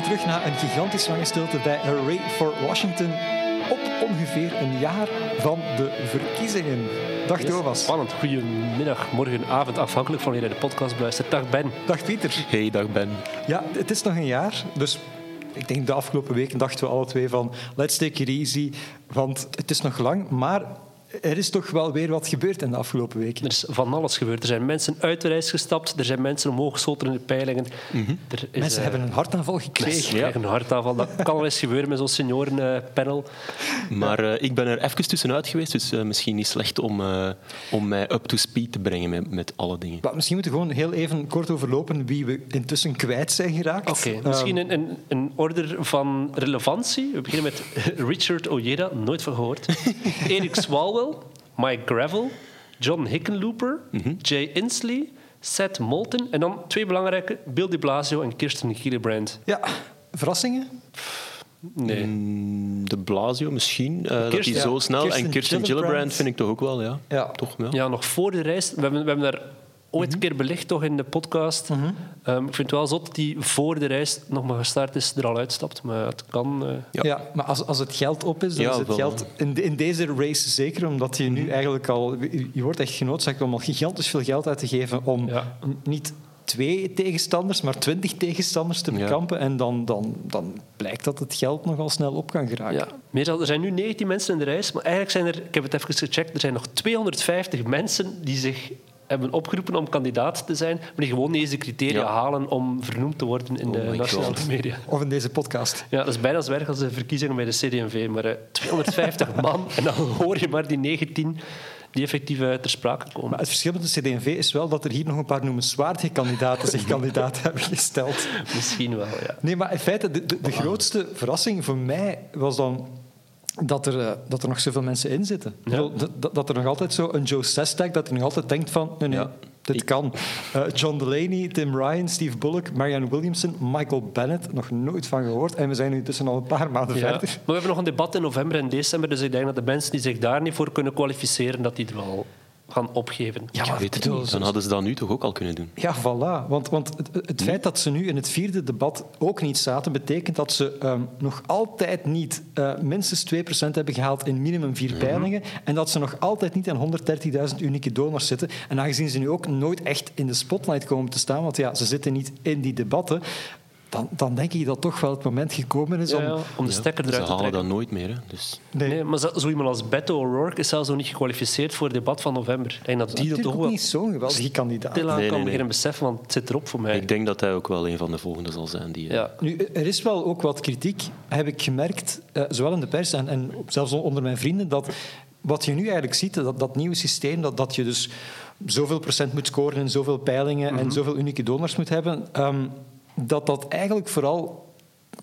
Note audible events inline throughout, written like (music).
Welkom terug naar een gigantisch lange stilte bij Array for Washington. Op ongeveer een jaar van de verkiezingen. Dag Yes, Thomas. Spannend. Goedemiddag, morgen, avond, afhankelijk van wanneer je de podcast beluistert. Dag Ben. Dag Pieter. Hey, dag Ben. Ja, het is nog een jaar. Dus ik denk de afgelopen weken dachten we alle twee van let's take it easy. Want het is nog lang, maar er is toch wel weer wat gebeurd in de afgelopen weken. Er is van alles gebeurd. Er zijn mensen uit de reis gestapt. Er zijn mensen omhoog geschoten in de peilingen. Er is, Mensen eh, hebben een hartaanval mensen gekregen. krijgen een hartaanval. Dat kan wel eens gebeuren met zo'n seniorenpanel. Maar eh, ik ben er even tussenuit geweest, dus eh, misschien niet slecht om, eh, om mij up to speed te brengen met, met alle dingen. Maar misschien moeten we gewoon heel even kort overlopen wie we intussen kwijt zijn geraakt. Oké, Ehm, misschien een, een, een order van relevantie. We beginnen met (laughs) Richard Ojeda, nooit van gehoord. (laughs) Eric Mike Gravel, John Hickenlooper, Jay Inslee, Seth Moulton en dan twee belangrijke, Bill de Blasio en Kirsten Gillibrand. Ja, verrassingen? Nee. Mm, De Blasio misschien, eh, dat Kirsten- hij zo snel. Kirsten en Kirsten Gillibrand. Gillibrand vind ik toch ook wel, ja. Ja. Toch, ja. Ja, nog voor de reis. We hebben, we hebben daar ooit een keer belicht toch in de podcast. Ehm, ik vind het wel zot dat die voor de reis nog maar gestart is, er al uitstapt. Maar het kan... eh, Ja, Ja. maar als, als het geld op is, dan Ja, is het wel, geld in, de- in deze race zeker, omdat je nu eigenlijk al... Je wordt echt genoodzaakt om al gigantisch veel geld uit te geven om Ja. niet twee tegenstanders, maar twintig tegenstanders te Ja. bekampen. En dan, dan, dan blijkt dat het geld nogal snel op kan geraken. Ja, meestal, er zijn nu 19 mensen in de reis, maar eigenlijk zijn er, ik heb het even gecheckt, er zijn nog 250 mensen die zich hebben opgeroepen om kandidaat te zijn, maar die gewoon niet eens de criteria Ja. halen om vernoemd te worden in Oh de nationale God. media. Of in deze podcast. Ja, dat is bijna zo erg als de verkiezingen bij de CD&V, maar eh, 250 (laughs) man en dan hoor je maar die 19 die effectief eh, ter sprake komen. Maar het verschil met de CD&V is wel dat er hier nog een paar noemenswaardige kandidaten zich (laughs) kandidaat hebben gesteld. Misschien wel, ja. Nee, maar in feite, de, de, de grootste verrassing voor mij was dan dat er, eh, dat er nog zoveel mensen in zitten. Dat- dat, dat er nog altijd zo een Joe Sestak, dat hij nog altijd denkt van, nee, nee, Ja. dit kan. Eh, John Delaney, Tim Ryan, Steve Bullock, Marianne Williamson, Michael Bennett, nog nooit van gehoord. En we zijn nu tussen al een paar maanden Ja. verder. Maar we hebben nog een debat in november en december, dus ik denk dat de mensen die zich daar niet voor kunnen kwalificeren, dat die er wel gaan opgeven. Ja, maar weet het niet. Dan hadden ze dat nu toch ook al kunnen doen. Ja, voilà. Want, want het, het feit dat ze nu in het vierde debat ook niet zaten, betekent dat ze ehm, nog altijd niet eh, minstens 2% hebben gehaald in minimum vier peilingen en dat ze nog altijd niet aan 130.000 unieke donors zitten. En aangezien ze nu ook nooit echt in de spotlight komen te staan, want ja, ze zitten niet in die debatten, dan, dan denk ik dat toch wel het moment gekomen is om... Ja, om de stekker Ze eruit te halen trekken. dat nooit meer. Hè. Dus, Nee, Nee, maar zo zo iemand als Beto O'Rourke is zelfs nog niet gekwalificeerd voor het debat van november. Ik denk dat die dat natuurlijk toch ook wel niet zo'n geweldige kandidaat. stilaan Nee, nee, kan nee. beginnen beseffen, want het zit erop voor mij. ik denk dat hij ook wel een van de volgende zal zijn. Die, eh, ja. Nu, er is wel ook wat kritiek, heb ik gemerkt, eh, zowel in de pers en, en zelfs onder mijn vrienden, dat wat je nu eigenlijk ziet, dat, dat nieuwe systeem, dat, dat je dus zoveel procent moet scoren in zoveel peilingen en zoveel unieke donors moet hebben, ehm, dat dat eigenlijk vooral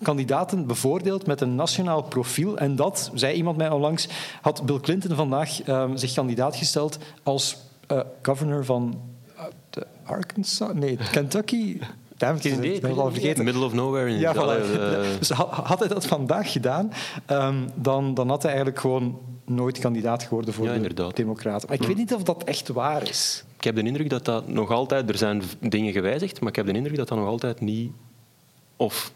kandidaten bevoordeelt met een nationaal profiel. En dat, zei iemand mij onlangs, had Bill Clinton vandaag ehm, zich kandidaat gesteld als eh, governor van eh, de Arkansas? Nee, Kentucky? Damn, Geen idee, ik ben het al vergeten. Middle of nowhere. In Ja, voilà. eh, Dus ha- had hij dat vandaag gedaan, ehm, dan, dan had hij eigenlijk gewoon nooit kandidaat geworden voor Ja, de inderdaad. Democraten. Maar ik weet niet of dat echt waar is. Ik heb de indruk dat dat nog altijd... Er zijn dingen gewijzigd, maar ik heb de indruk dat dat nog altijd niet... Of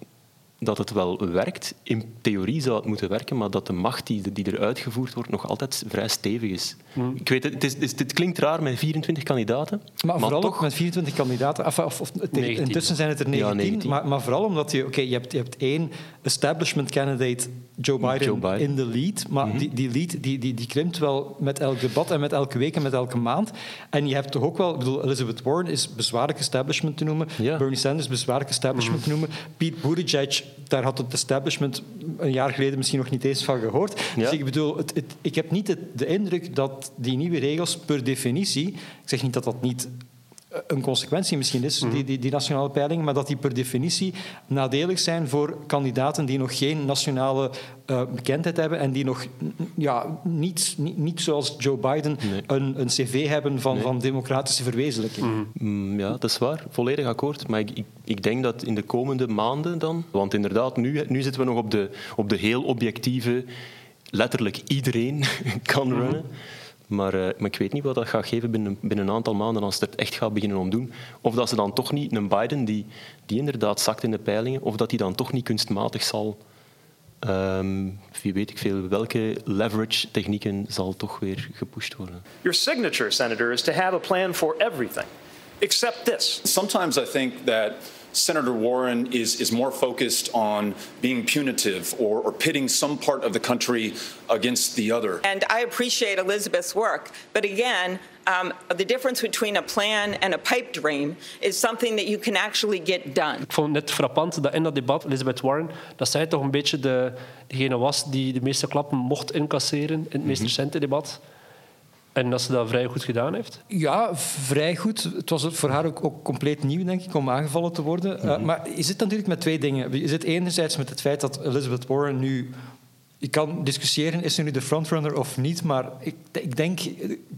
dat het wel werkt. In theorie zou het moeten werken, maar dat de macht die, die er uitgevoerd wordt nog altijd vrij stevig is. Hmm. Ik weet het, het, is, het klinkt raar met 24 kandidaten, Maar, vooral toch... ook met 24 kandidaten. Of, of, of, tegen- 19. intussen zijn het er Ja, 19. 19. Maar, maar vooral omdat je... Oké, je, hebt, je hebt één establishment candidate, Joe Biden, Joe Biden. in de lead. Maar die, die lead die, die, die krimpt wel met elk debat en met elke week en met elke maand. En je hebt toch ook wel... Ik bedoel, Elizabeth Warren is bezwaarlijk establishment te noemen. Bernie Sanders bezwaarlijk establishment te noemen. Pete Buttigieg, daar had het establishment een jaar geleden misschien nog niet eens van gehoord. Dus ik bedoel, het, het- ik heb niet de indruk dat die nieuwe regels per definitie... Ik zeg niet dat dat niet een consequentie misschien is, die, die, die nationale peiling, maar dat die per definitie nadelig zijn voor kandidaten die nog geen nationale eh, bekendheid hebben en die nog ja, niet, niet, niet zoals Joe Biden Nee. een, een cv hebben van, van democratische verwezenlijking. Mm, Ja, dat is waar. Volledig akkoord. Maar ik, ik, ik denk dat in de komende maanden dan... Want inderdaad, nu, nu zitten we nog op de, op de heel objectieve... Letterlijk iedereen (laughs) kan runnen. Maar, uh, maar ik weet niet wat dat gaat geven binnen, binnen een aantal maanden als het er echt gaat beginnen omdoen. Of dat ze dan toch niet een Biden die, die inderdaad zakt in de peilingen, of dat hij dan toch niet kunstmatig zal Um, wie weet ik veel, welke leverage technieken zal toch weer gepusht worden? Your signature, Senator, is to have a plan for everything, except this. Sometimes I think that Senator Warren is, is more focused on being punitive or, or pitting some part of the country against the other. And I appreciate Elizabeth's work, but again, um, the difference between a plan and a pipe dream is something that you can actually get done. Ik vond het net frappant dat in dat debat Elizabeth Warren, dat zij toch een beetje de, degene was die de meeste klappen mocht incasseren in het meest mhm. recente debat. En dat ze dat vrij goed gedaan heeft? Ja, vrij goed. Het was voor haar ook, ook compleet nieuw, denk ik, om aangevallen te worden. Mm -hmm. uh, maar je zit natuurlijk met twee dingen. Je zit enerzijds met het feit dat Elizabeth Warren nu je kan discussiëren, is ze nu de frontrunner of niet, maar ik, ik denk,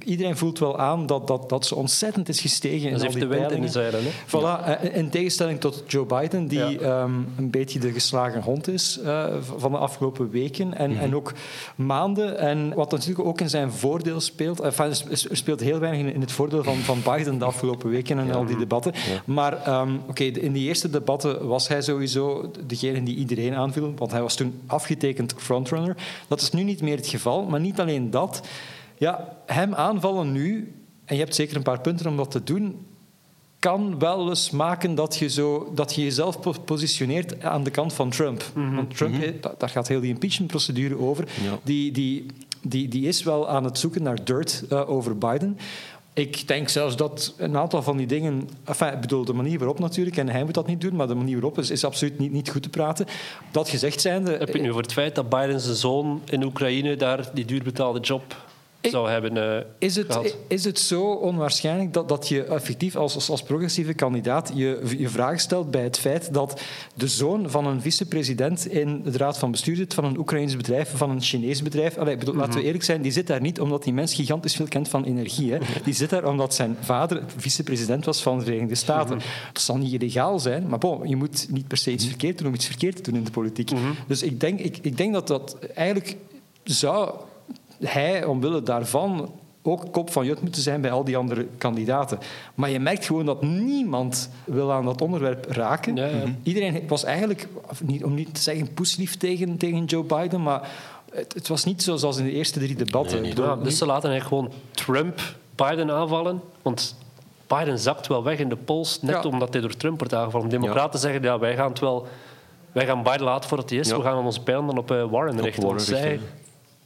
iedereen voelt wel aan dat, dat, dat ze ontzettend is gestegen in heeft de wind in de zeilen. Voilà, eh, in tegenstelling tot Joe Biden, die ja. um, een beetje de geslagen hond is uh, van de afgelopen weken en, mm -hmm. en ook maanden. En wat natuurlijk ook in zijn voordeel speelt, enfin, er speelt heel weinig in, het voordeel van, van Biden de afgelopen weken en ja. al die debatten. Maar um, oké, okay, in die eerste debatten was hij sowieso degene die iedereen aanviel, want hij was toen afgetekend frontrunner. Dat is nu niet meer het geval. Maar niet alleen dat. Ja, hem aanvallen nu, en je hebt zeker een paar punten om dat te doen, kan wel eens maken dat je, zo, dat je jezelf positioneert aan de kant van Trump. Mm -hmm. Want Trump, mm -hmm. daar gaat heel die impeachment-procedure over. Ja. Die, die, die, die is wel aan het zoeken naar dirt uh, over Biden. Ik denk zelfs dat een aantal van die dingen... Enfin, ik bedoel, de manier waarop natuurlijk, en hij moet dat niet doen, maar de manier waarop is, is absoluut niet, niet goed te praten. Dat gezegd zijnde... Heb je nu over het feit dat Biden zijn zoon in Oekraïne daar die duurbetaalde job zou hebben uh, is, het, is het zo onwaarschijnlijk dat, dat je effectief als, als, als progressieve kandidaat je, je vraag stelt bij het feit dat de zoon van een vicepresident in de raad van bestuur zit van een Oekraïns bedrijf, van een Chinees bedrijf. Allee, bedoel, mm -hmm. Laten we eerlijk zijn, die zit daar niet omdat die mens gigantisch veel kent van energie. Hè. (laughs) Die zit daar omdat zijn vader vicepresident was van de Verenigde Staten. Mm -hmm. Dat zal niet illegaal zijn, maar bon, je moet niet per se iets verkeerd doen om iets verkeerd te doen in de politiek. Mm -hmm. Dus ik denk, ik, ik denk dat dat eigenlijk zou hij, omwille daarvan, ook kop van jut moeten zijn bij al die andere kandidaten. Maar je merkt gewoon dat niemand wil aan dat onderwerp raken. Ja. Iedereen was eigenlijk, om niet te zeggen poeslief tegen, tegen Joe Biden, maar het, het, was niet zoals in de eerste drie debatten. Nee. Ja, dus ze laten eigenlijk gewoon Trump Biden aanvallen. Want Biden zakt wel weg in de polls, net omdat hij door Trump wordt aangevallen. Democraten zeggen, ja, wij gaan het wel... Wij gaan Biden laten voor het is. We gaan onze pijlen dan op uh, Warren richten. Warren zij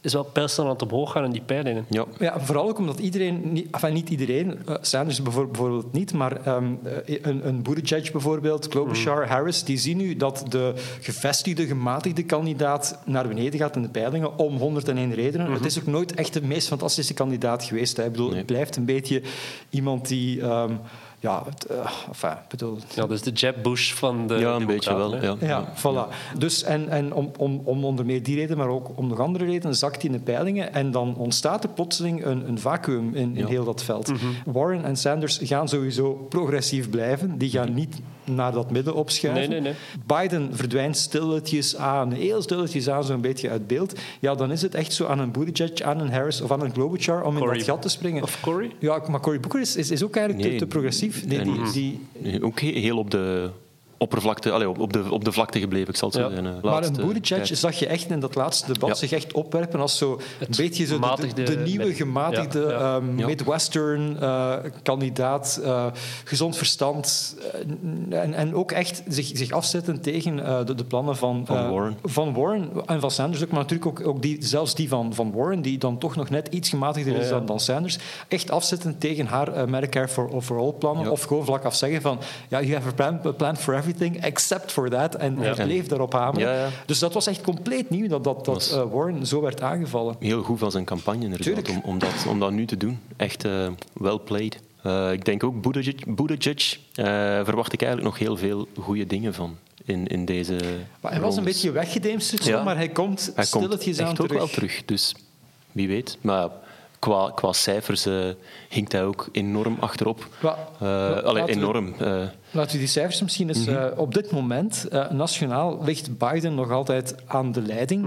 is wel pijlsnel aan het omhoog gaan in die peilingen. Ja. ja, vooral ook omdat iedereen, niet, enfin, niet iedereen, uh, Sanders bijvoorbeeld niet, maar um, een, een Buttigieg bijvoorbeeld, Klobuchar, mm. Harris, die zien nu dat de gevestigde, gematigde kandidaat naar beneden gaat in de peilingen om 101 redenen. Mm -hmm. Het is ook nooit echt de meest fantastische kandidaat geweest. Hè. Ik bedoel, nee. Het blijft een beetje iemand die... Um, ja, het, uh, enfin, bedoel... Ja, dus de Jeb Bush van de Ja, een beetje wel. Ja, ja, ja, voilà. Dus, en en om, om, om onder meer die reden, maar ook om nog andere redenen, zakt hij in de peilingen en dan ontstaat er plotseling een, een vacuüm in, in heel dat veld. Mm -hmm. Warren en Sanders gaan sowieso progressief blijven. Die gaan -hmm. niet naar dat midden opschuiven. Nee, nee, nee. Biden verdwijnt stilletjes aan, heel stilletjes aan, zo'n beetje uit beeld. Ja, dan is het echt zo aan een Buttigieg, aan een Harris of aan een Klobuchar om in dat gat te springen. Of Cory? Ja, maar Cory Booker is, is, is ook eigenlijk nee. te, te progressief. Nee, die, die... Ook heel op de oppervlakte, allez, op, de, op de vlakte gebleven, ik zal het ja. zo zeggen. Uh, maar een Buttigieg zag je echt in dat laatste debat ja. zich echt opwerpen als zo een beetje zo de, de, de nieuwe gematigde ja. Ja. Um, Midwestern uh, kandidaat, uh, gezond verstand en, en ook echt zich, zich afzetten tegen de, de, plannen van, van Warren. van Warren en van Sanders ook, maar natuurlijk ook, ook die, zelfs die van, van Warren, die dan toch nog net iets gematigder is dan, dan Sanders, echt afzetten tegen haar Medicare for, for All plannen of gewoon vlak af zeggen van ja, you have a plan, a plan for everything except for that. En ja. hij bleef daarop hameren. Ja. Dus dat was echt compleet nieuw dat, dat, dat uh, Warren zo werd aangevallen. Heel goed van zijn campagne inderdaad, om, om, dat, om dat nu te doen. Echt uh, well played. Uh, ik denk ook Buttigieg, Buttigieg verwacht ik eigenlijk nog heel veel goede dingen van. In, in deze maar hij was een beetje weggedemsterd, ja. maar hij komt hij stilletjes komt aan terug. ook wel terug. Dus wie weet. Maar qua, qua cijfers uh, hinkt hij ook enorm achterop. Uh, allee, enorm. Uh, Laten we die cijfers misschien eens... eh, op dit moment, eh, nationaal, ligt Biden nog altijd aan de leiding.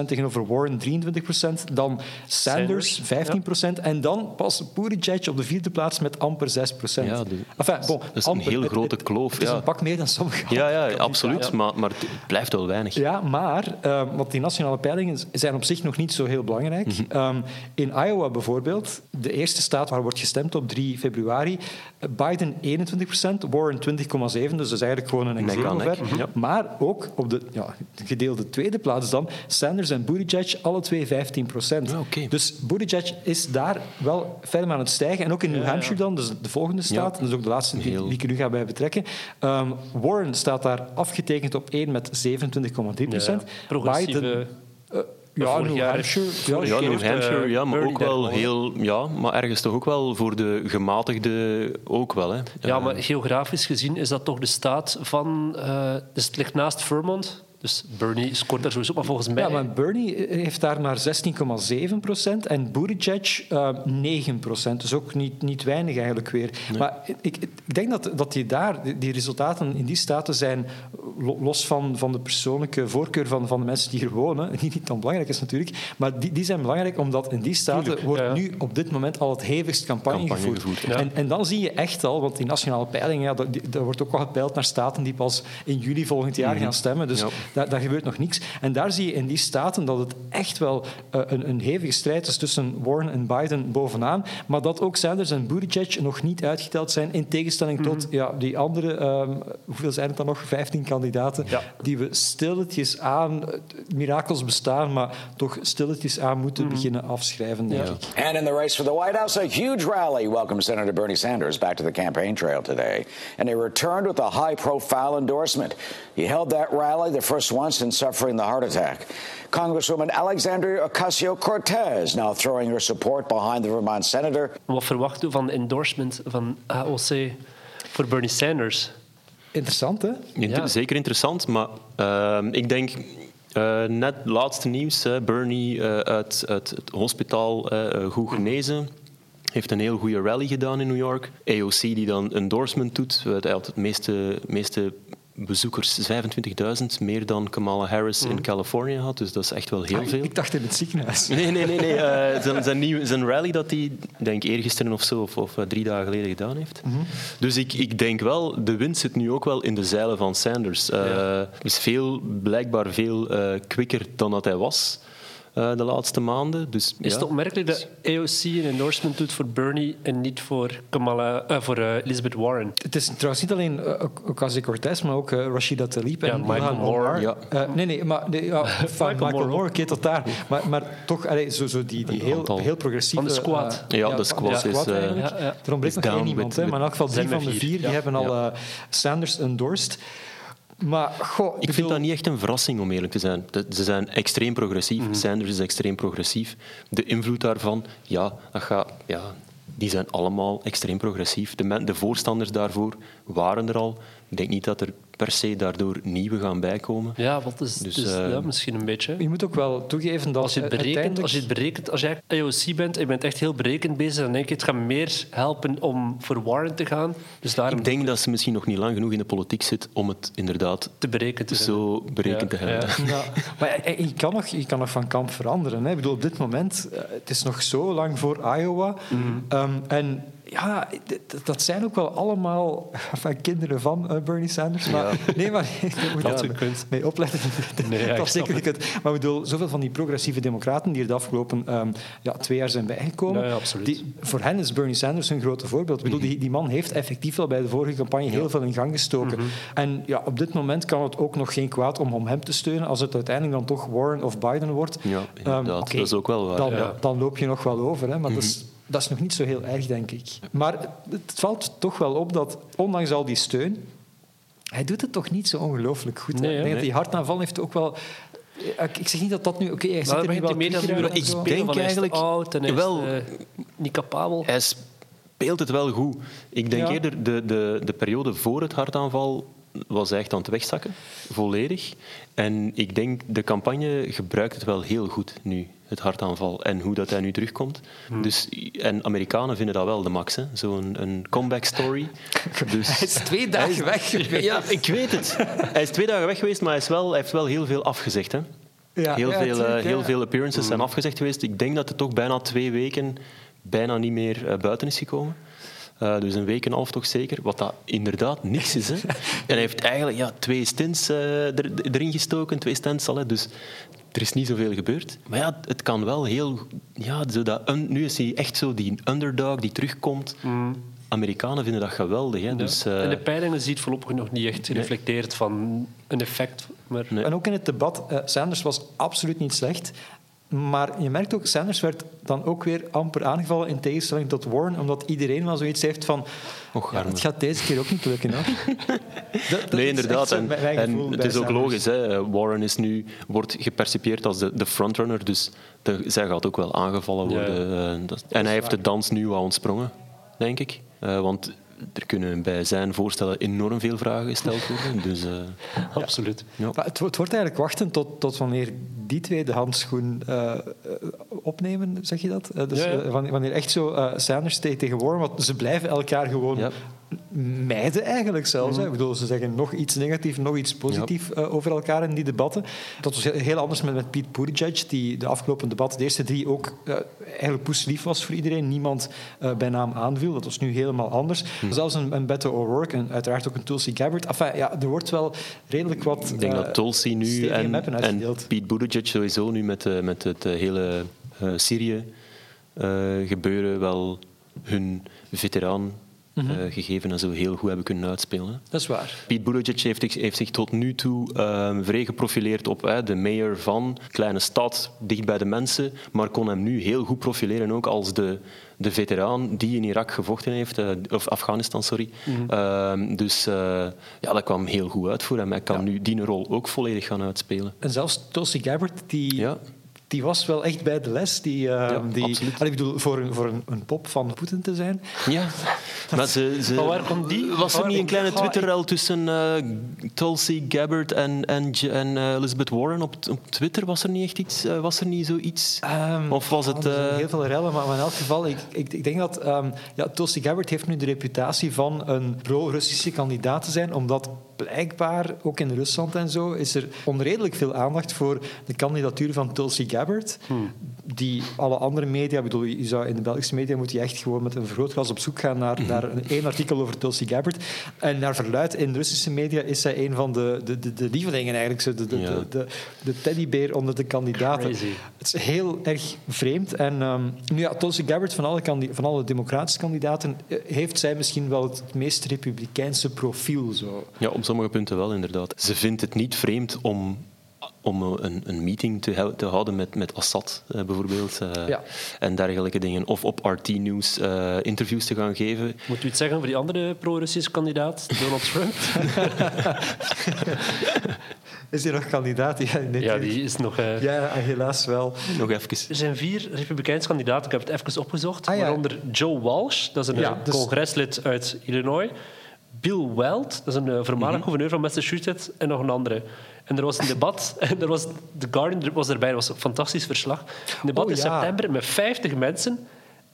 29,2% tegenover Warren 23% Dan Sanders, Sanders, 15% En dan pas Buttigieg op de vierde plaats met amper 6 Ja, de- enfin, bon, dat is een heel Het- grote kloof, Het is een pak meer dan sommige Ja, ja, absoluut. Maar, maar het blijft wel weinig. Ja, maar uh, want die nationale peilingen zijn op zich nog niet zo heel belangrijk. Um, in Iowa bijvoorbeeld, de eerste staat waar wordt gestemd op 3 februari, Biden 21 Warren 20,7, dus dat is eigenlijk gewoon een extreem nek, ja. Maar ook op de ja, gedeelde tweede plaats dan, Sanders en Buttigieg, alle twee 15 Ja, oké. Dus Buttigieg is daar wel verder aan het stijgen. En ook in New Hampshire dan, dus de volgende staat, dat is ook de laatste die, die ik nu ga bij betrekken. Um, Warren staat daar afgetekend op 1 met 27,3 procent. Ja, progressieve- Biden, ja, vorig New jaar- Hampshire. vorig Ja, Ja, New Hampshire, ja, maar ook wel heel... Ja, maar ergens toch ook wel voor de gematigde ook wel. Hè. Ja, maar geografisch gezien is dat toch de staat van... eh, dus het ligt naast Vermont. Dus Bernie scoort daar sowieso. Maar volgens mij... Ja, maar Bernie heeft daar maar 16,7 procent en Buttigieg eh 9 procent. Dus ook niet, niet weinig eigenlijk weer. Maar ik, ik denk dat, dat die daar, die- resultaten in die staten zijn, lo- los van, van de persoonlijke voorkeur van, van de mensen die hier wonen, (laughs) die niet dan belangrijk is natuurlijk, maar die, die zijn belangrijk omdat in die staten Tuurlijk, wordt ja, nu op dit moment al het hevigst campagne, Campagne gevoerd. gevoerd, en, en dan zie je echt al, want die nationale peilingen, ja, dat wordt ook al gepeild naar staten die pas in juli volgend jaar gaan stemmen. Dus Ja. Daar, daar gebeurt nog niks. En daar zie je in die staten dat het echt wel eh, een, een hevige strijd is tussen Warren en Biden bovenaan. Maar dat ook Sanders en Buttigieg nog niet uitgeteld zijn. In tegenstelling tot ja, die andere, ehm, hoeveel zijn het dan nog? 15 kandidaten. Ja. Die we stilletjes aan, mirakels bestaan, maar toch stilletjes aan moeten beginnen afschrijven, denk ik. And in the race for the White House, a huge rally welcomed Senator Bernie Sanders back to the campaign trail today. And he returned with a high profile endorsement. He held that rally, the first one since suffering the heart attack. Congresswoman Alexandria Ocasio Cortez now throwing her support behind the Vermont senator. Wat verwachten we van de endorsement van AOC voor Bernie Sanders? Interessant, hè? Ja. Zeker interessant, maar ehm, ik denk eh, net laatste nieuws. hè, Bernie eh, uit, uit het hospitaal eh, goed genezen. Heeft een heel goede rally gedaan in New York. AOC die dan endorsement doet. Hij had het meeste, meeste bezoekers, 25.000, meer dan Kamala Harris in Californië had. Dus dat is echt wel heel Ah, veel. Ik dacht in het ziekenhuis. Nee, nee, nee. nee. eh, zijn, zijn, nieuw, zijn rally dat hij, denk ik, eergisteren of zo, of, of eh, drie dagen geleden gedaan heeft. Dus ik, ik denk wel, de wind zit nu ook wel in de zeilen van Sanders. Hij is veel, blijkbaar veel eh quicker dan dat hij was eh, de laatste maanden. Dus, Is ja. het opmerkelijk dat AOC een endorsement doet voor Bernie en niet voor, Kamala, eh, voor eh, Elizabeth Warren? Het is trouwens niet alleen uh, Ocasio-Cortez, maar ook uh, Rashida Tlaib Ja, en Michael Moore. Ja. Uh, nee, nee, maar nee, ja, (laughs) van Michael, Moore. Moore, tot daar. Maar, maar toch, allee, zo, zo die, die heel, heel progressieve... Van de squad. uh, Ja, de squad is. Er ontbreekt nog één down iemand, hè, maar in elk geval drie van de vier. die Ja. hebben al uh, Sanders endorsed. Maar, goh, Ik vind dat niet echt een verrassing, om eerlijk te zijn. Ze zijn extreem progressief. Sanders is extreem progressief. De invloed daarvan, ja, dat gaat, ja, die zijn allemaal extreem progressief. De, men- de voorstanders daarvoor waren er al. Ik denk niet dat er per se daardoor nieuwe gaan bijkomen. Ja, wat is, Dus, dus, eh, ja, misschien een beetje. Je moet ook wel toegeven dat Als je het berekent, uiteindelijk... als je, het berekent, als je AOC bent en je bent echt heel berekend bezig, dan denk ik het gaat meer helpen om voor Warren te gaan. Dus daarom Ik denk dat ze misschien nog niet lang genoeg in de politiek zit om het inderdaad te berekenen. te zo berekend Ja, te hebben. ja. Maar je- je kan, nog, je kan nog van kamp veranderen. Hè. Ik bedoel, op dit moment, eh, het is nog zo lang voor Iowa. Ehm, en ja, dat zijn ook wel allemaal (laughs) enfin, kinderen van eh, Bernie Sanders. Maar, (laughs) Nee, maar (laughs) je moet Dat kunt. mee opletten. Nee, dat snap zeker niet. Maar ik bedoel, zoveel van die progressieve democraten die er de afgelopen ehm, ja, twee jaar zijn bijgekomen. Ja, ja, absoluut. Die, voor hen is Bernie Sanders een grote voorbeeld. Ik bedoel, die, die man heeft effectief wel bij de vorige campagne heel veel in gang gestoken. Mhm. En ja, op dit moment kan het ook nog geen kwaad om, om hem te steunen. Als het uiteindelijk dan toch Warren of Biden wordt. Ja, Ehm, Dat is ook wel waar. Dan, Ja. Mhm. dan loop je nog wel over. Hè, maar dat, is, dat is nog niet zo heel erg, denk ik. Maar het, valt toch wel op dat, ondanks al die steun, hij doet het toch niet zo ongelooflijk goed. hè. Nee, denk dat die hartaanval heeft ook wel... Ik zeg niet dat dat nu... Oké, hij Maar er dan wel meer nu ik zo. denk eigenlijk oud en hij is Wel- eh, niet capabel. Hij speelt het wel goed. Ik denk Ja. eerder de, de, de periode voor het hartaanval was echt aan het wegzakken, volledig. En ik denk, de campagne gebruikt het wel heel goed nu, het hartaanval. En hoe dat hij nu terugkomt. Dus, en Amerikanen vinden dat wel de max, zo'n een comeback story. (laughs) Dus, Hij is twee (laughs) dagen weg geweest. ja, ik weet het. Hij is twee dagen weg geweest, maar hij, is wel, hij heeft wel heel veel afgezegd. Hè. Ja, heel, ja, veel, eh, heel ja. veel appearances zijn afgezegd geweest. Ik denk dat het toch bijna twee weken bijna niet meer eh, buiten is gekomen. Eh, dus een week en een half toch zeker. Wat dat inderdaad niks is. Hè. (laughs) En hij heeft eigenlijk ja, twee stints eh, er, erin gestoken, twee stints al. Hè. Dus er is niet zoveel gebeurd. Maar ja, het kan wel heel... Ja, zo dat, un- nu is hij echt zo die underdog die terugkomt. Amerikanen vinden dat geweldig. Hè. Dus, eh, en de peilingen ziet voorlopig nog niet echt gereflecteerd van een effect. Maar Nee. En ook in het debat, Sanders was absoluut niet slecht. Maar je merkt ook, Sanders werd dan ook weer amper aangevallen in tegenstelling tot Warren, omdat iedereen wel zoiets heeft van... Och, ja, het gaat deze keer ook niet lukken. Hoor. (laughs) Dat- dat nee, inderdaad. En, het is ook Sanders. logisch. Hè. Warren is nu, wordt gepercipieerd als de, de frontrunner, dus de, zij gaat ook wel aangevallen worden. eh, en hij heeft de dans nu al ontsprongen, denk ik. Eh, want er kunnen bij zijn voorstellen enorm veel vragen gesteld worden. Dus, eh, (laughs) absoluut. Maar het, wo- het wordt eigenlijk wachten tot, tot wanneer die twee de handschoen eh, eh, opnemen, zeg je dat? Eh, dus, Ja, ja. wanneer, echt zo eh, Sanders tegen, tegen Warren, want ze blijven elkaar gewoon Ja. Mijden eigenlijk zelfs. Ik bedoel, ze zeggen nog iets negatief, nog iets positief eh, over elkaar in die debatten. Dat was heel, heel anders met, met Pete Buttigieg, die de afgelopen debatten, de eerste drie, ook eh, eigenlijk poeslief was voor iedereen. Niemand eh, bij naam aanviel. Dat was nu helemaal anders. Zelfs een, een Beto O'Rourke en uiteraard ook een Tulsi Gabbard. Enfin, ja, er wordt wel redelijk wat ik denk dat Tulsi nu en, en. Pete Buttigieg sowieso nu met, met het hele eh, Syrië-gebeuren wel hun veteraan Mhm. eh, gegeven en zo heel goed hebben kunnen uitspelen. Dat is waar. Pete Buttigieg heeft, zich- heeft zich tot nu toe uh, vrij geprofileerd op de mayor van kleine stad, dicht bij de mensen, maar kon hem nu heel goed profileren ook als de, de veteraan die in Irak gevochten heeft, eh, of Afghanistan, sorry. Uh, dus uh, ja, dat kwam heel goed uit voor hem. Hij kan Ja. nu die rol ook volledig gaan uitspelen. En zelfs Tulsi Gabbard, die, Ja. Die was wel echt bij de les. Die, eh, die, absoluut. Allee, ik bedoel, voor, een, voor een, een pop van Poetin te zijn. Ja, maar ze, ze, Van waar komt die? Was er niet een kleine Twitter-rel tussen eh, Tulsi Gabbard en, en, en eh, Elizabeth Warren op, op Twitter? Was er niet echt iets? eh, was er niet zoiets? Ehm, of was het... heel veel rellen, maar in elk geval, ik, ik, ik denk dat ehm ja, Tulsi Gabbard heeft nu de reputatie van een pro-Russische kandidaat te zijn, omdat blijkbaar, ook in Rusland en zo, is er onredelijk veel aandacht voor de kandidatuur van Tulsi Gabbard, die alle andere media, ik bedoel, je zou in de Belgische media moet je echt gewoon met een vergrootglas op zoek gaan naar, naar een, één artikel over Tulsi Gabbard. En naar verluid in de Russische media is zij een van de, de, de, de lievelingen eigenlijk, zo de, de, Ja. de, de, teddybeer onder de kandidaten. Crazy. Het is heel erg vreemd. En ehm, nu ja, Tulsi Gabbard, van alle, van alle democratische kandidaten, eh, heeft zij misschien wel het meest republikeinse profiel. Zo. Ja, op sommige punten wel, inderdaad. Ze vindt het niet vreemd om, om een, een meeting te, te houden met, met Assad, eh, bijvoorbeeld. eh, Ja. En dergelijke dingen. Of op RT News eh, interviews te gaan geven. Moet u iets zeggen over die andere pro-Russische kandidaat, Donald Trump? (laughs) Is hij nog kandidaat? Ja, nee, ja, die is nog... ja, helaas wel. Nog even. Er zijn vier Republikeinse kandidaten, ik heb het even opgezocht. Ah, ja. Waaronder Joe Walsh, dat is een Ja, dus- congreslid uit Illinois. Bill Weld, dat is een voormalig Mhm. gouverneur van Massachusetts. En nog een andere. En er was een debat, (laughs) en er was, The Guardian was erbij, dat was een fantastisch verslag. Een debat Oh, in ja. september met 50 mensen.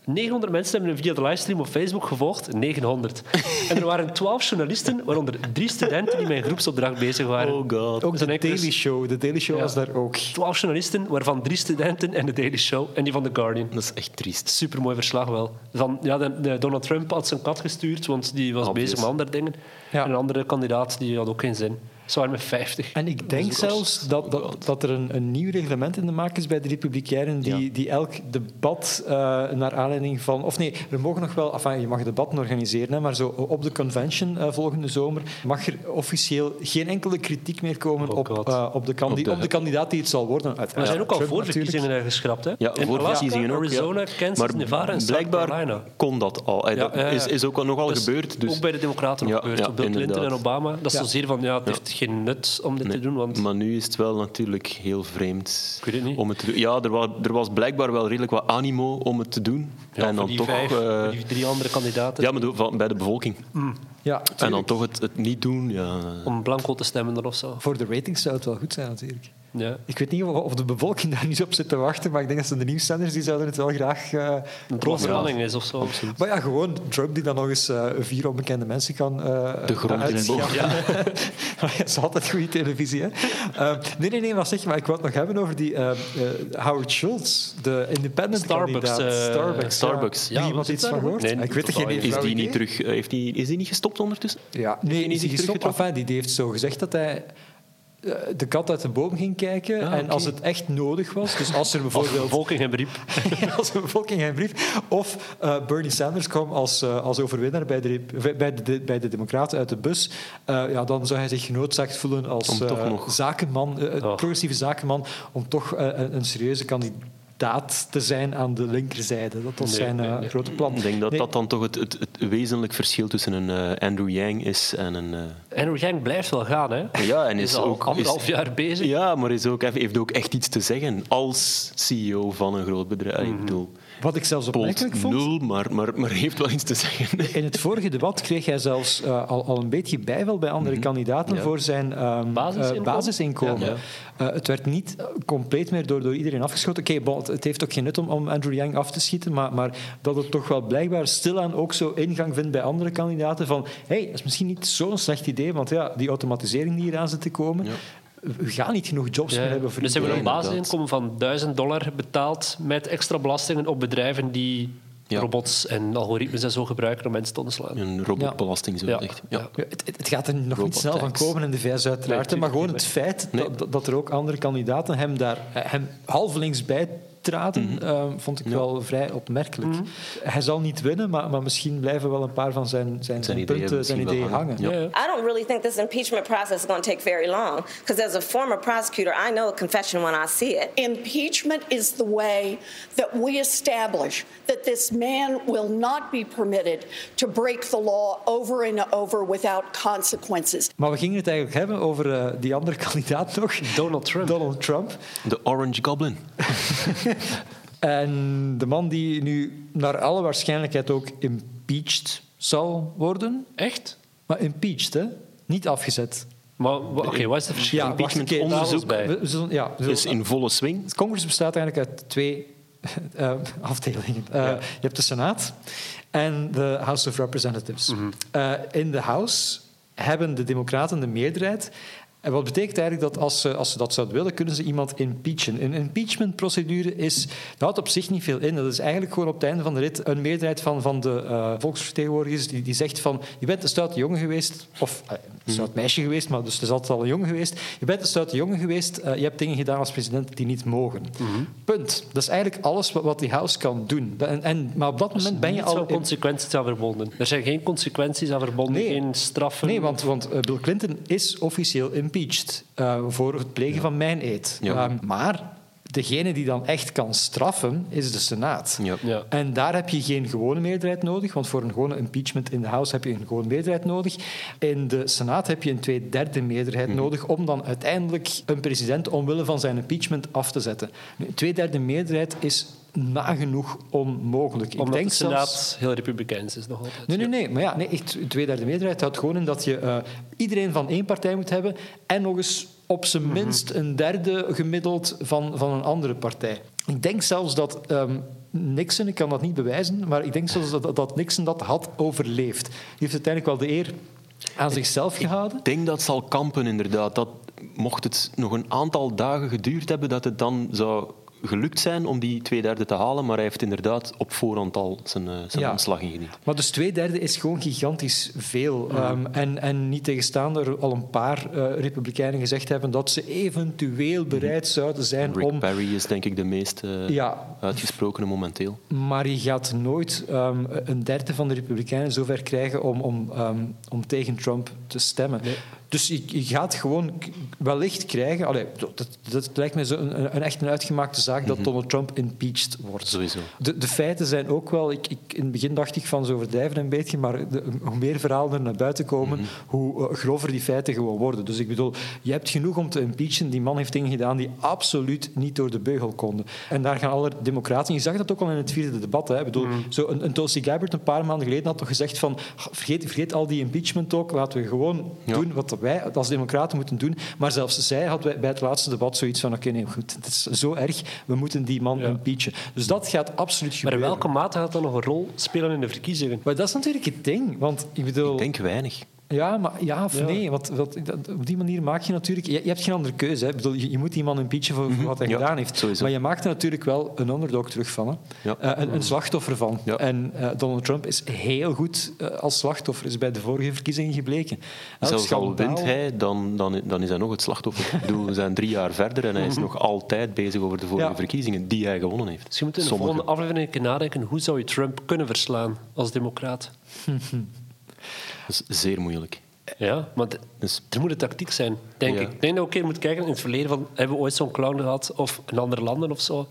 900 mensen hebben hem via de livestream op Facebook gevolgd. 900. (laughs) En er waren 12 journalisten, waaronder drie studenten die met een groepsopdracht bezig waren. Oh god. Ook de Daily Show. De Daily Show Ja. was daar ook. 12 journalisten, waarvan drie studenten en de Daily Show en die van The Guardian. Dat is echt triest. Supermooi verslag wel. Van, ja, de, de Donald Trump had zijn kat gestuurd, want die was Obvious. bezig met andere dingen. Ja. En een andere kandidaat die had ook geen zin. Ze waren met 50. En ik denk zelfs dat, dat, dat er een, een nieuw reglement in de maak is bij de Republikeinen die, Ja. die elk debat eh, naar aanleiding van... Of nee, er mogen nog wel... Enfin, je mag debatten organiseren, hè, maar zo op de convention eh, volgende zomer mag er officieel geen enkele kritiek meer komen Oh op, eh, op, de Op de- op de kandidaat die het zal worden. Maar er zijn ook al Trump voorverkiezingen natuurlijk. geschrapt. Hè? Ja, in voor Alaska, verkiezingen ook. ja. Arizona, Kansas, maar Nevada en South blijkbaar Carolina. kon dat al. Ja, dat ja, ja. Is, is ook, nog al Dat is gebeurd. Dus. Ook bij de Democraten gebeurd. ja, Bill Clinton en Obama. Dat is Ja. zozeer van, ja, het heeft geen nut om dit Nee, te doen. Want Maar nu is het wel natuurlijk heel vreemd Ik weet het niet. om het te doen. Ja, er was, er was blijkbaar wel redelijk wat animo om het te doen. ja, en dan die toch... vijf, eh, die drie andere kandidaten. ja, maar doe- van- bij de bevolking. Ja, En dan toch het, het niet doen, ja. Om blanco te stemmen dan of zo. Voor de ratings zou het wel goed zijn, natuurlijk. Ja. Ik weet niet of, of de bevolking daar niet op zit te wachten, maar ik denk dat ze de nieuwszenders die zouden het wel graag uh, het spanning is of zo. Maar ja, gewoon Trump die dan nog eens uh, vier onbekende mensen kan uh, De grond in uitschaffen. (laughs) ja. dat is altijd goede televisie, hè? Uh, nee, nee, nee, wat zeg je? Maar ik wil het nog hebben over die uh, Howard Schultz, de independent Starbucks. kandidaat. Starbucks, Starbucks. Ja. iemand iets van gehoord? Nee, ik weet er geen Is die niet terug? Heeft die, is die niet gestopt ondertussen? Ja, nee, is hij gestopt? Enfin, die, die heeft zo gezegd dat hij de kat uit de boom ging kijken. Ah, en okay. als het echt nodig was, dus als er bijvoorbeeld... Als de bevolking riep. (laughs) als de bevolking hem riep. Of uh, Bernie Sanders kwam als, uh, als overwinnaar bij de, bij, de, bij de Democraten uit de bus. Uh, ja, dan zou hij zich genoodzaakt voelen als nog... zakenman, oh. progressieve zakenman, om toch een, een serieuze kandidaat daad te zijn aan de linkerzijde. Dat was Nee, zijn nee, nee. grote plan. Ik denk dat Nee, dat dan toch het, het, het wezenlijk verschil tussen een eh, Andrew Yang is en een... eh, Andrew Yang blijft wel gaan, hè? ja, en Is is al ook... anderhalf is- jaar bezig. Ja, maar is ook, heeft ook echt iets te zeggen als CEO van een groot bedrijf. Mhm. Ik bedoel, Wat ik zelfs opmerkelijk vond... nul, maar, maar, maar heeft wel iets te zeggen. (laughs) In het vorige debat kreeg hij zelfs eh, al, al een beetje bijval bij andere kandidaten Ja. voor zijn ehm, Basisinkomen? eh, basisinkomen. Ja. Het werd niet compleet meer door, door iedereen afgeschoten. Oké, bon, het, het heeft ook geen nut om, om Andrew Yang af te schieten, maar, maar dat het toch wel blijkbaar stilaan ook zo ingang vindt bij andere kandidaten van hey, dat is misschien niet zo'n slecht idee, want ja, die automatisering die hier aan zit te komen, we gaan niet genoeg jobs Ja. meer hebben voor Dus ze hebben een iedereen, basisinkomen van 1000 dollar betaald met extra belastingen op bedrijven die Ja. robots en algoritmes en zo gebruiken om mensen te ontslaan. Een robotbelasting, zo Ja. echt. Ja. Ja, het, het- het gaat er nog niet snel van komen in de VS uiteraard, Nee, maar gewoon het feit Nee. dat, dat er ook andere kandidaten hem daar hem halvelings bij traden, eh, vond ik wel vrij opmerkelijk. Hij zal niet winnen, maar, maar misschien blijven wel een paar van zijn, zijn, zijn, punten, zijn ideeën hangen. hangen. Ja. I don't really think this impeachment process is going to take very long because, as a former prosecutor, I know a confession when I see it. Impeachment is the way that we establish that this man will not be permitted to break the law over and over without consequences. Maar we gingen het eigenlijk hebben over eh, die andere (laughs) kandidaat nog. Donald Trump. Donald Trump. De Orange Goblin. (laughs) En de man die nu naar alle waarschijnlijkheid ook impeached zal worden. Echt? Maar impeached, hè? Niet afgezet. Maar wa- oké, wat is het verschil? Ja, impeachment wacht, onderzoek daar- we- we zullen- ja, we zullen- Is in volle swing. Het congres bestaat eigenlijk uit twee (laughs) eh, afdelingen. Eh, Je hebt de Senaat en de House of Representatives. Eh, in de House hebben de Democraten de meerderheid. En wat betekent eigenlijk dat als ze, als ze dat zouden willen, kunnen ze iemand impeachen. Een impeachmentprocedure is, dat houdt op zich niet veel in. Dat is eigenlijk gewoon op het einde van de rit een meerderheid van, van de eh, volksvertegenwoordigers die, die zegt van je bent een stoute jongen geweest, of eh, een stout meisje geweest, maar dus het is altijd al een jongen geweest. Je bent een stoute jongen geweest, eh, je hebt dingen gedaan als president die niet mogen. Punt. Dat is eigenlijk alles wat, wat die House kan doen. En, en, maar op dat moment ben je al... zo in- consequenties aan verbonden. Er zijn geen consequenties aan verbonden, Nee. geen straffen. Nee, want, want Bill Clinton is officieel impeached eh, voor het plegen van mijn eet. Ja. Ehm, maar degene die dan echt kan straffen, is de Senaat. Ja. Ja. En daar heb je geen gewone meerderheid nodig, want voor een gewone impeachment in de House heb je een gewone meerderheid nodig. In de Senaat heb je een tweederde meerderheid Mhm. nodig om dan uiteindelijk een president omwille van zijn impeachment af te zetten. Een tweederde meerderheid is nagenoeg onmogelijk. Ik Omdat denk de Senaat zelfs... heel republikeins is nog altijd. Nee, nee, nee. Maar ja, nee, echt, tweederde meerderheid houdt gewoon in dat je eh, iedereen van één partij moet hebben en nog eens op Mhm. zijn minst een derde gemiddeld van, van een andere partij. Ik denk zelfs dat ehm, Nixon, ik kan dat niet bewijzen, maar ik denk zelfs dat, dat Nixon dat had overleefd. Die heeft uiteindelijk wel de eer aan zichzelf gehouden. Ik denk dat zal kampen, inderdaad. Dat mocht het nog een aantal dagen geduurd hebben, dat het dan zou gelukt zijn om die twee derde te halen. Maar hij heeft inderdaad op voorhand al zijn, eh, zijn Ja. ontslag ingediend. Maar dus twee derde is gewoon gigantisch veel. Mhm. Ehm, en, en niet tegenstaan er al een paar eh, republikeinen gezegd hebben dat ze eventueel bereid zouden zijn Rick om Perry is denk ik de meest Ja. uitgesprokene momenteel. Maar je gaat nooit ehm, een derde van de Republikeinen zover krijgen om, om, ehm, om tegen Trump te stemmen. Dus je, je gaat gewoon wellicht krijgen... Allee, dat, dat lijkt mij zo een, een, echt een uitgemaakte zaak dat Donald Trump impeached wordt. Sowieso. De, de feiten zijn ook wel... Ik, ik, in het begin dacht ik van zo overdrijven een beetje, maar de- hoe meer verhalen er naar buiten komen, hoe eh, grover die feiten gewoon worden. Dus ik bedoel, je hebt genoeg om te impeachen. Die man heeft dingen gedaan die absoluut niet door de beugel konden. En daar gaan alle democraten... Je zag dat ook al in het vierde debat. Hè. Ik bedoel, zo een, een Tulsi Gabbard een paar maanden geleden had toch gezegd van vergeet, vergeet al die impeachment ook, laten we gewoon Ja. doen wat wij als democraten moeten doen. Maar zelfs zij had bij bij het laatste debat zoiets van oké, nee, goed, het is zo erg, we moeten die man Ja. impeachen. Dus dat gaat absoluut Maar in gebeuren. welke mate gaat dat nog een rol spelen in de verkiezingen? Maar dat is natuurlijk het ding, want ik bedoel... Ik denk weinig. Ja, maar ja of Ja. nee? Want, want dat- op die manier maak je natuurlijk... Je, je hebt geen andere keuze. Hè. Ik bedoel, je, je moet die man impeachen voor, voor wat hij Ja, gedaan heeft. sowieso. Maar je maakt er natuurlijk wel een underdog terug van. Hè. Ja. Eh, een, een slachtoffer van. Ja. En eh, Donald Trump is heel goed eh, als slachtoffer. is bij de vorige verkiezingen gebleken. Elk Zelfs al wint hij, dan, dan, dan is hij nog het slachtoffer. Ik bedoel, we zijn drie jaar verder en hij is nog altijd bezig over de vorige Ja. verkiezingen die hij gewonnen heeft. Dus je moet in de Sommige. volgende aflevering een nadenken hoe zou je Trump kunnen verslaan als democraat? (laughs) Dat is zeer moeilijk. Ja, maar Dus er moet een tactiek zijn, denk Ja. ik. Ik denk dat een keer moeten kijken in het verleden van hebben we ooit zo'n clown gehad of in andere landen of zo.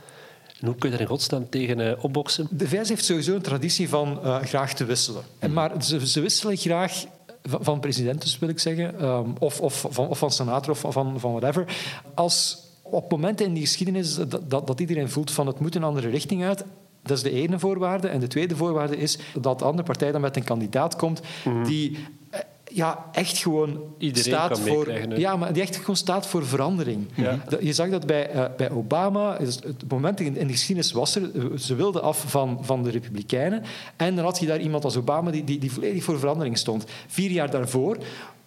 En hoe kun je daar in godsnaam tegen eh, opboksen? De VS heeft sowieso een traditie van eh, graag te wisselen. En Maar ze, ze wisselen graag van, van president, dus wil ik zeggen, ehm, of, of, van, of van senator of van, van whatever. Als op momenten in die geschiedenis dat, dat, dat iedereen voelt van het moet een andere richting uit, dat is de ene voorwaarde. En de tweede voorwaarde is dat de andere partij dan met een kandidaat komt die eh, ja, echt gewoon Iedereen staat voor... Ja, maar die echt gewoon staat voor verandering. Ja. Je zag dat bij, eh, bij Obama. Het moment in, in de geschiedenis was er... eh, Ze wilden af van, van de Republikeinen. En dan had je daar iemand als Obama die, die, die volledig voor verandering stond. Vier jaar daarvoor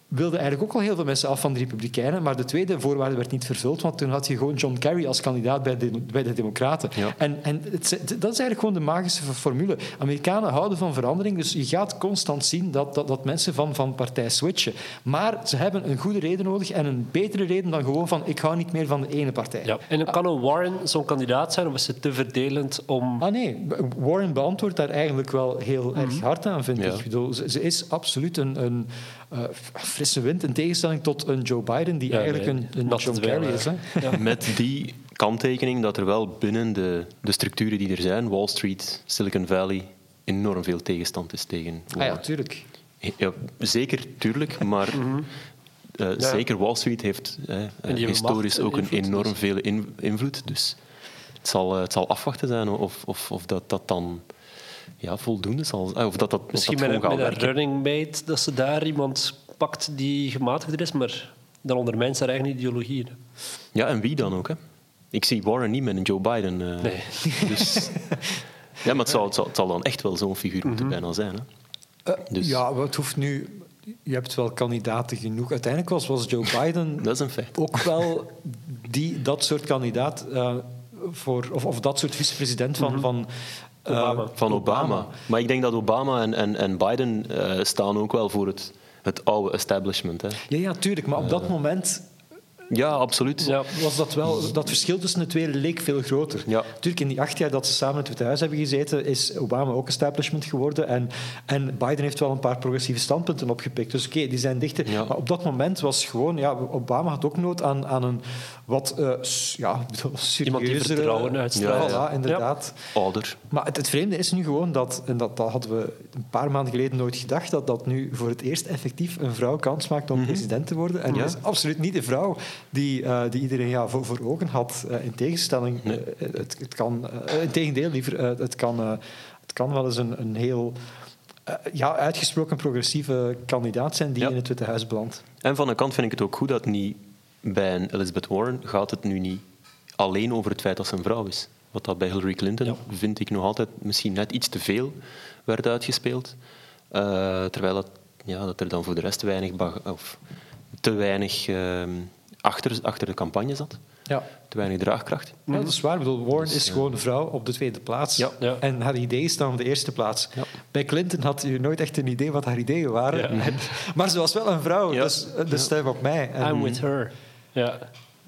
wilden eigenlijk ook al heel veel mensen af van de Republikeinen. Maar de tweede voorwaarde werd niet vervuld. Want toen had je gewoon John Kerry als kandidaat bij de, bij de Democraten. Ja. En, en het, dat is eigenlijk gewoon de magische formule. Amerikanen houden van verandering. Dus je gaat constant zien dat, dat, dat mensen van, van partij switchen. Maar ze hebben een goede reden nodig. En een betere reden dan gewoon van ik hou niet meer van de ene partij. Ja. En kan een Warren zo'n kandidaat zijn of is het te verdelend om... Ah nee, Warren beantwoordt daar eigenlijk wel heel erg hard aan, vind Ja. ik. ik bedoel, ze, ze is absoluut een, een eh, frisse wind, in tegenstelling tot een Joe Biden, die Ja, eigenlijk nee, een, een John Kerry is. Hè. (laughs) Met die kanttekening dat er wel binnen de, de structuren die er zijn, Wall Street, Silicon Valley, enorm veel tegenstand is tegen Ah ja, tuurlijk. Ja, zeker, tuurlijk, maar eh, zeker Wall Street heeft eh, historisch ook een invloed, enorm dus. veel in- invloed. Dus het zal, het zal afwachten zijn of, of, of dat, dat dan ja, voldoende zal zijn. Of dat dat, Misschien dat met, een, met running mate, dat ze daar iemand pakt die gematigder is, maar dan ondermijnt ze haar eigen ideologie. hè. Ja, en wie dan ook. Hè? Ik zie Warren niet met een Joe Biden. eh, Nee. Dus, (laughs) ja, maar het zal, het, zal, het zal dan echt wel zo'n figuur moeten Mhm. bijna zijn. Hè? Eh, Dus- Ja, het hoeft nu... Je hebt wel kandidaten genoeg. Uiteindelijk was, was Joe Biden (laughs) Dat is een feit. ook wel die, dat soort kandidaat eh, voor, of, of dat soort vicepresident van, van eh, Obama. Van Obama. Maar ik denk dat Obama en, en, en Biden eh, staan ook wel voor het, het oude establishment. Hè? Ja, ja, tuurlijk. Maar op dat moment Ja, absoluut. Ja. was dat wel... Dat verschil tussen de twee leek veel groter. Ja. Natuurlijk, in die acht jaar dat ze samen in het Witte Huis hebben gezeten, is Obama ook establishment geworden. En, en Biden heeft wel een paar progressieve standpunten opgepikt. Dus oké, die zijn dichter. Ja. Maar op dat moment was gewoon... Ja, Obama had ook nood aan, aan een wat eh, s- ja, (laughs) Iemand die vertrouwen uitstraalt. Ja, voilà, inderdaad. Ouder. Maar het, het vreemde is nu gewoon dat, en dat, dat hadden we een paar maanden geleden nooit gedacht, dat, dat nu voor het eerst effectief een vrouw kans maakt om president te worden. En Mhm. Ja. dat is absoluut niet de vrouw die, eh, die iedereen ja, voor, voor ogen had. eh, in tegenstelling, Nee. het, het kan, in tegendeel liever, het, kan, het kan wel eens een, een heel ja, uitgesproken progressieve kandidaat zijn die Ja. in het Witte Huis belandt. En van een kant vind ik het ook goed dat niet bij een Elizabeth Warren gaat het nu niet alleen over het feit dat ze een vrouw is. Wat dat bij Hillary Clinton, vind ik nog altijd misschien net iets te veel werd uitgespeeld. Eh, terwijl dat, ja, dat er dan voor de rest weinig bag- of te weinig ehm, achter, achter de campagne zat. Ja. Te weinig draagkracht. Ja, dat is waar. Ik bedoel, Warren is gewoon een vrouw op de tweede plaats. Ja. Ja. En haar ideeën staan op de eerste plaats. Ja. Bij Clinton had je nooit echt een idee wat haar ideeën waren. Ja. En- (laughs) maar ze was wel een vrouw, Ja. dus, dus stem op mij. En- I'm with her. Ja.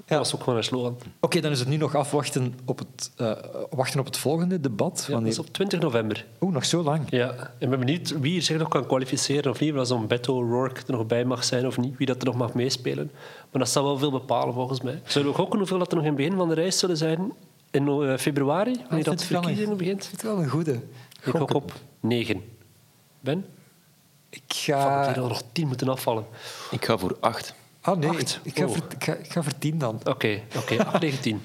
Dat was ook gewoon een slogan. Oké, dan is het nu nog afwachten op het, eh, wachten op het volgende debat. Ja, dat Wanneer... is op 20 november. Oeh, nog zo lang. Ja, en ik ben benieuwd wie er zich nog kan kwalificeren of niet. Als zo'n Beto O'Rourke er nog bij mag zijn of niet. Wie dat er nog mag meespelen. Maar dat zal wel veel bepalen volgens mij. Zullen we ook hoeveel dat er nog in het begin van de reis zullen zijn? In eh, februari, wanneer vind dat verkiezingen Ik begint? vind het wel een goede. Ik gok op 9. Ben? Ik ga... ik had er nog 10 moeten afvallen. Ik ga voor acht. Ah nee, ik, ik, ga voor, ik, ga, ik ga voor tien dan. Oké, oké, 8, 9, 10.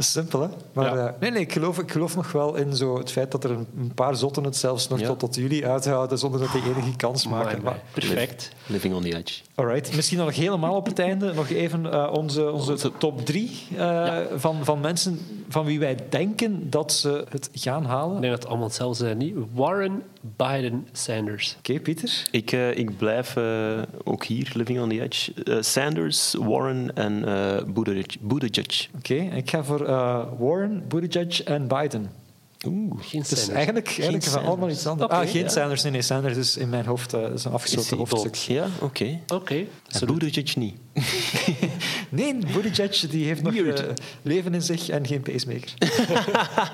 Dat is simpel, hè? Maar Ja. eh, nee, nee, ik geloof, ik geloof nog wel in zo het feit dat er een, een paar zotten het zelfs nog Ja. tot, tot jullie uithouden zonder dat die enige kans maken. Maar, Perfect. Living on the edge. alright. Misschien nog helemaal op het einde nog even eh, onze, onze top drie eh, van, van mensen van wie wij denken dat ze het gaan halen. Ik denk dat het allemaal hetzelfde zijn. Niet? Warren, Biden, Sanders. Oké, Pieter. Ik, eh, ik blijf eh, ook hier, living on the edge. Sanders, Warren en eh Buttigieg. Buttigieg. Oké, ik ga voor eh, Warren, Buttigieg en Biden. Oeh, Geen Dus Sanders. eigenlijk, eigenlijk van Sanders. allemaal iets anders. Ah, geen ja. Sanders. Nee, nee, Sanders is in mijn hoofd eh, is een afgesloten hoofdstuk. Ja, oké. Oké. En Buttigieg niet. (laughs) Nee, Buttigieg die heeft nog Weird. eh, leven in zich en geen pacemaker. (laughs)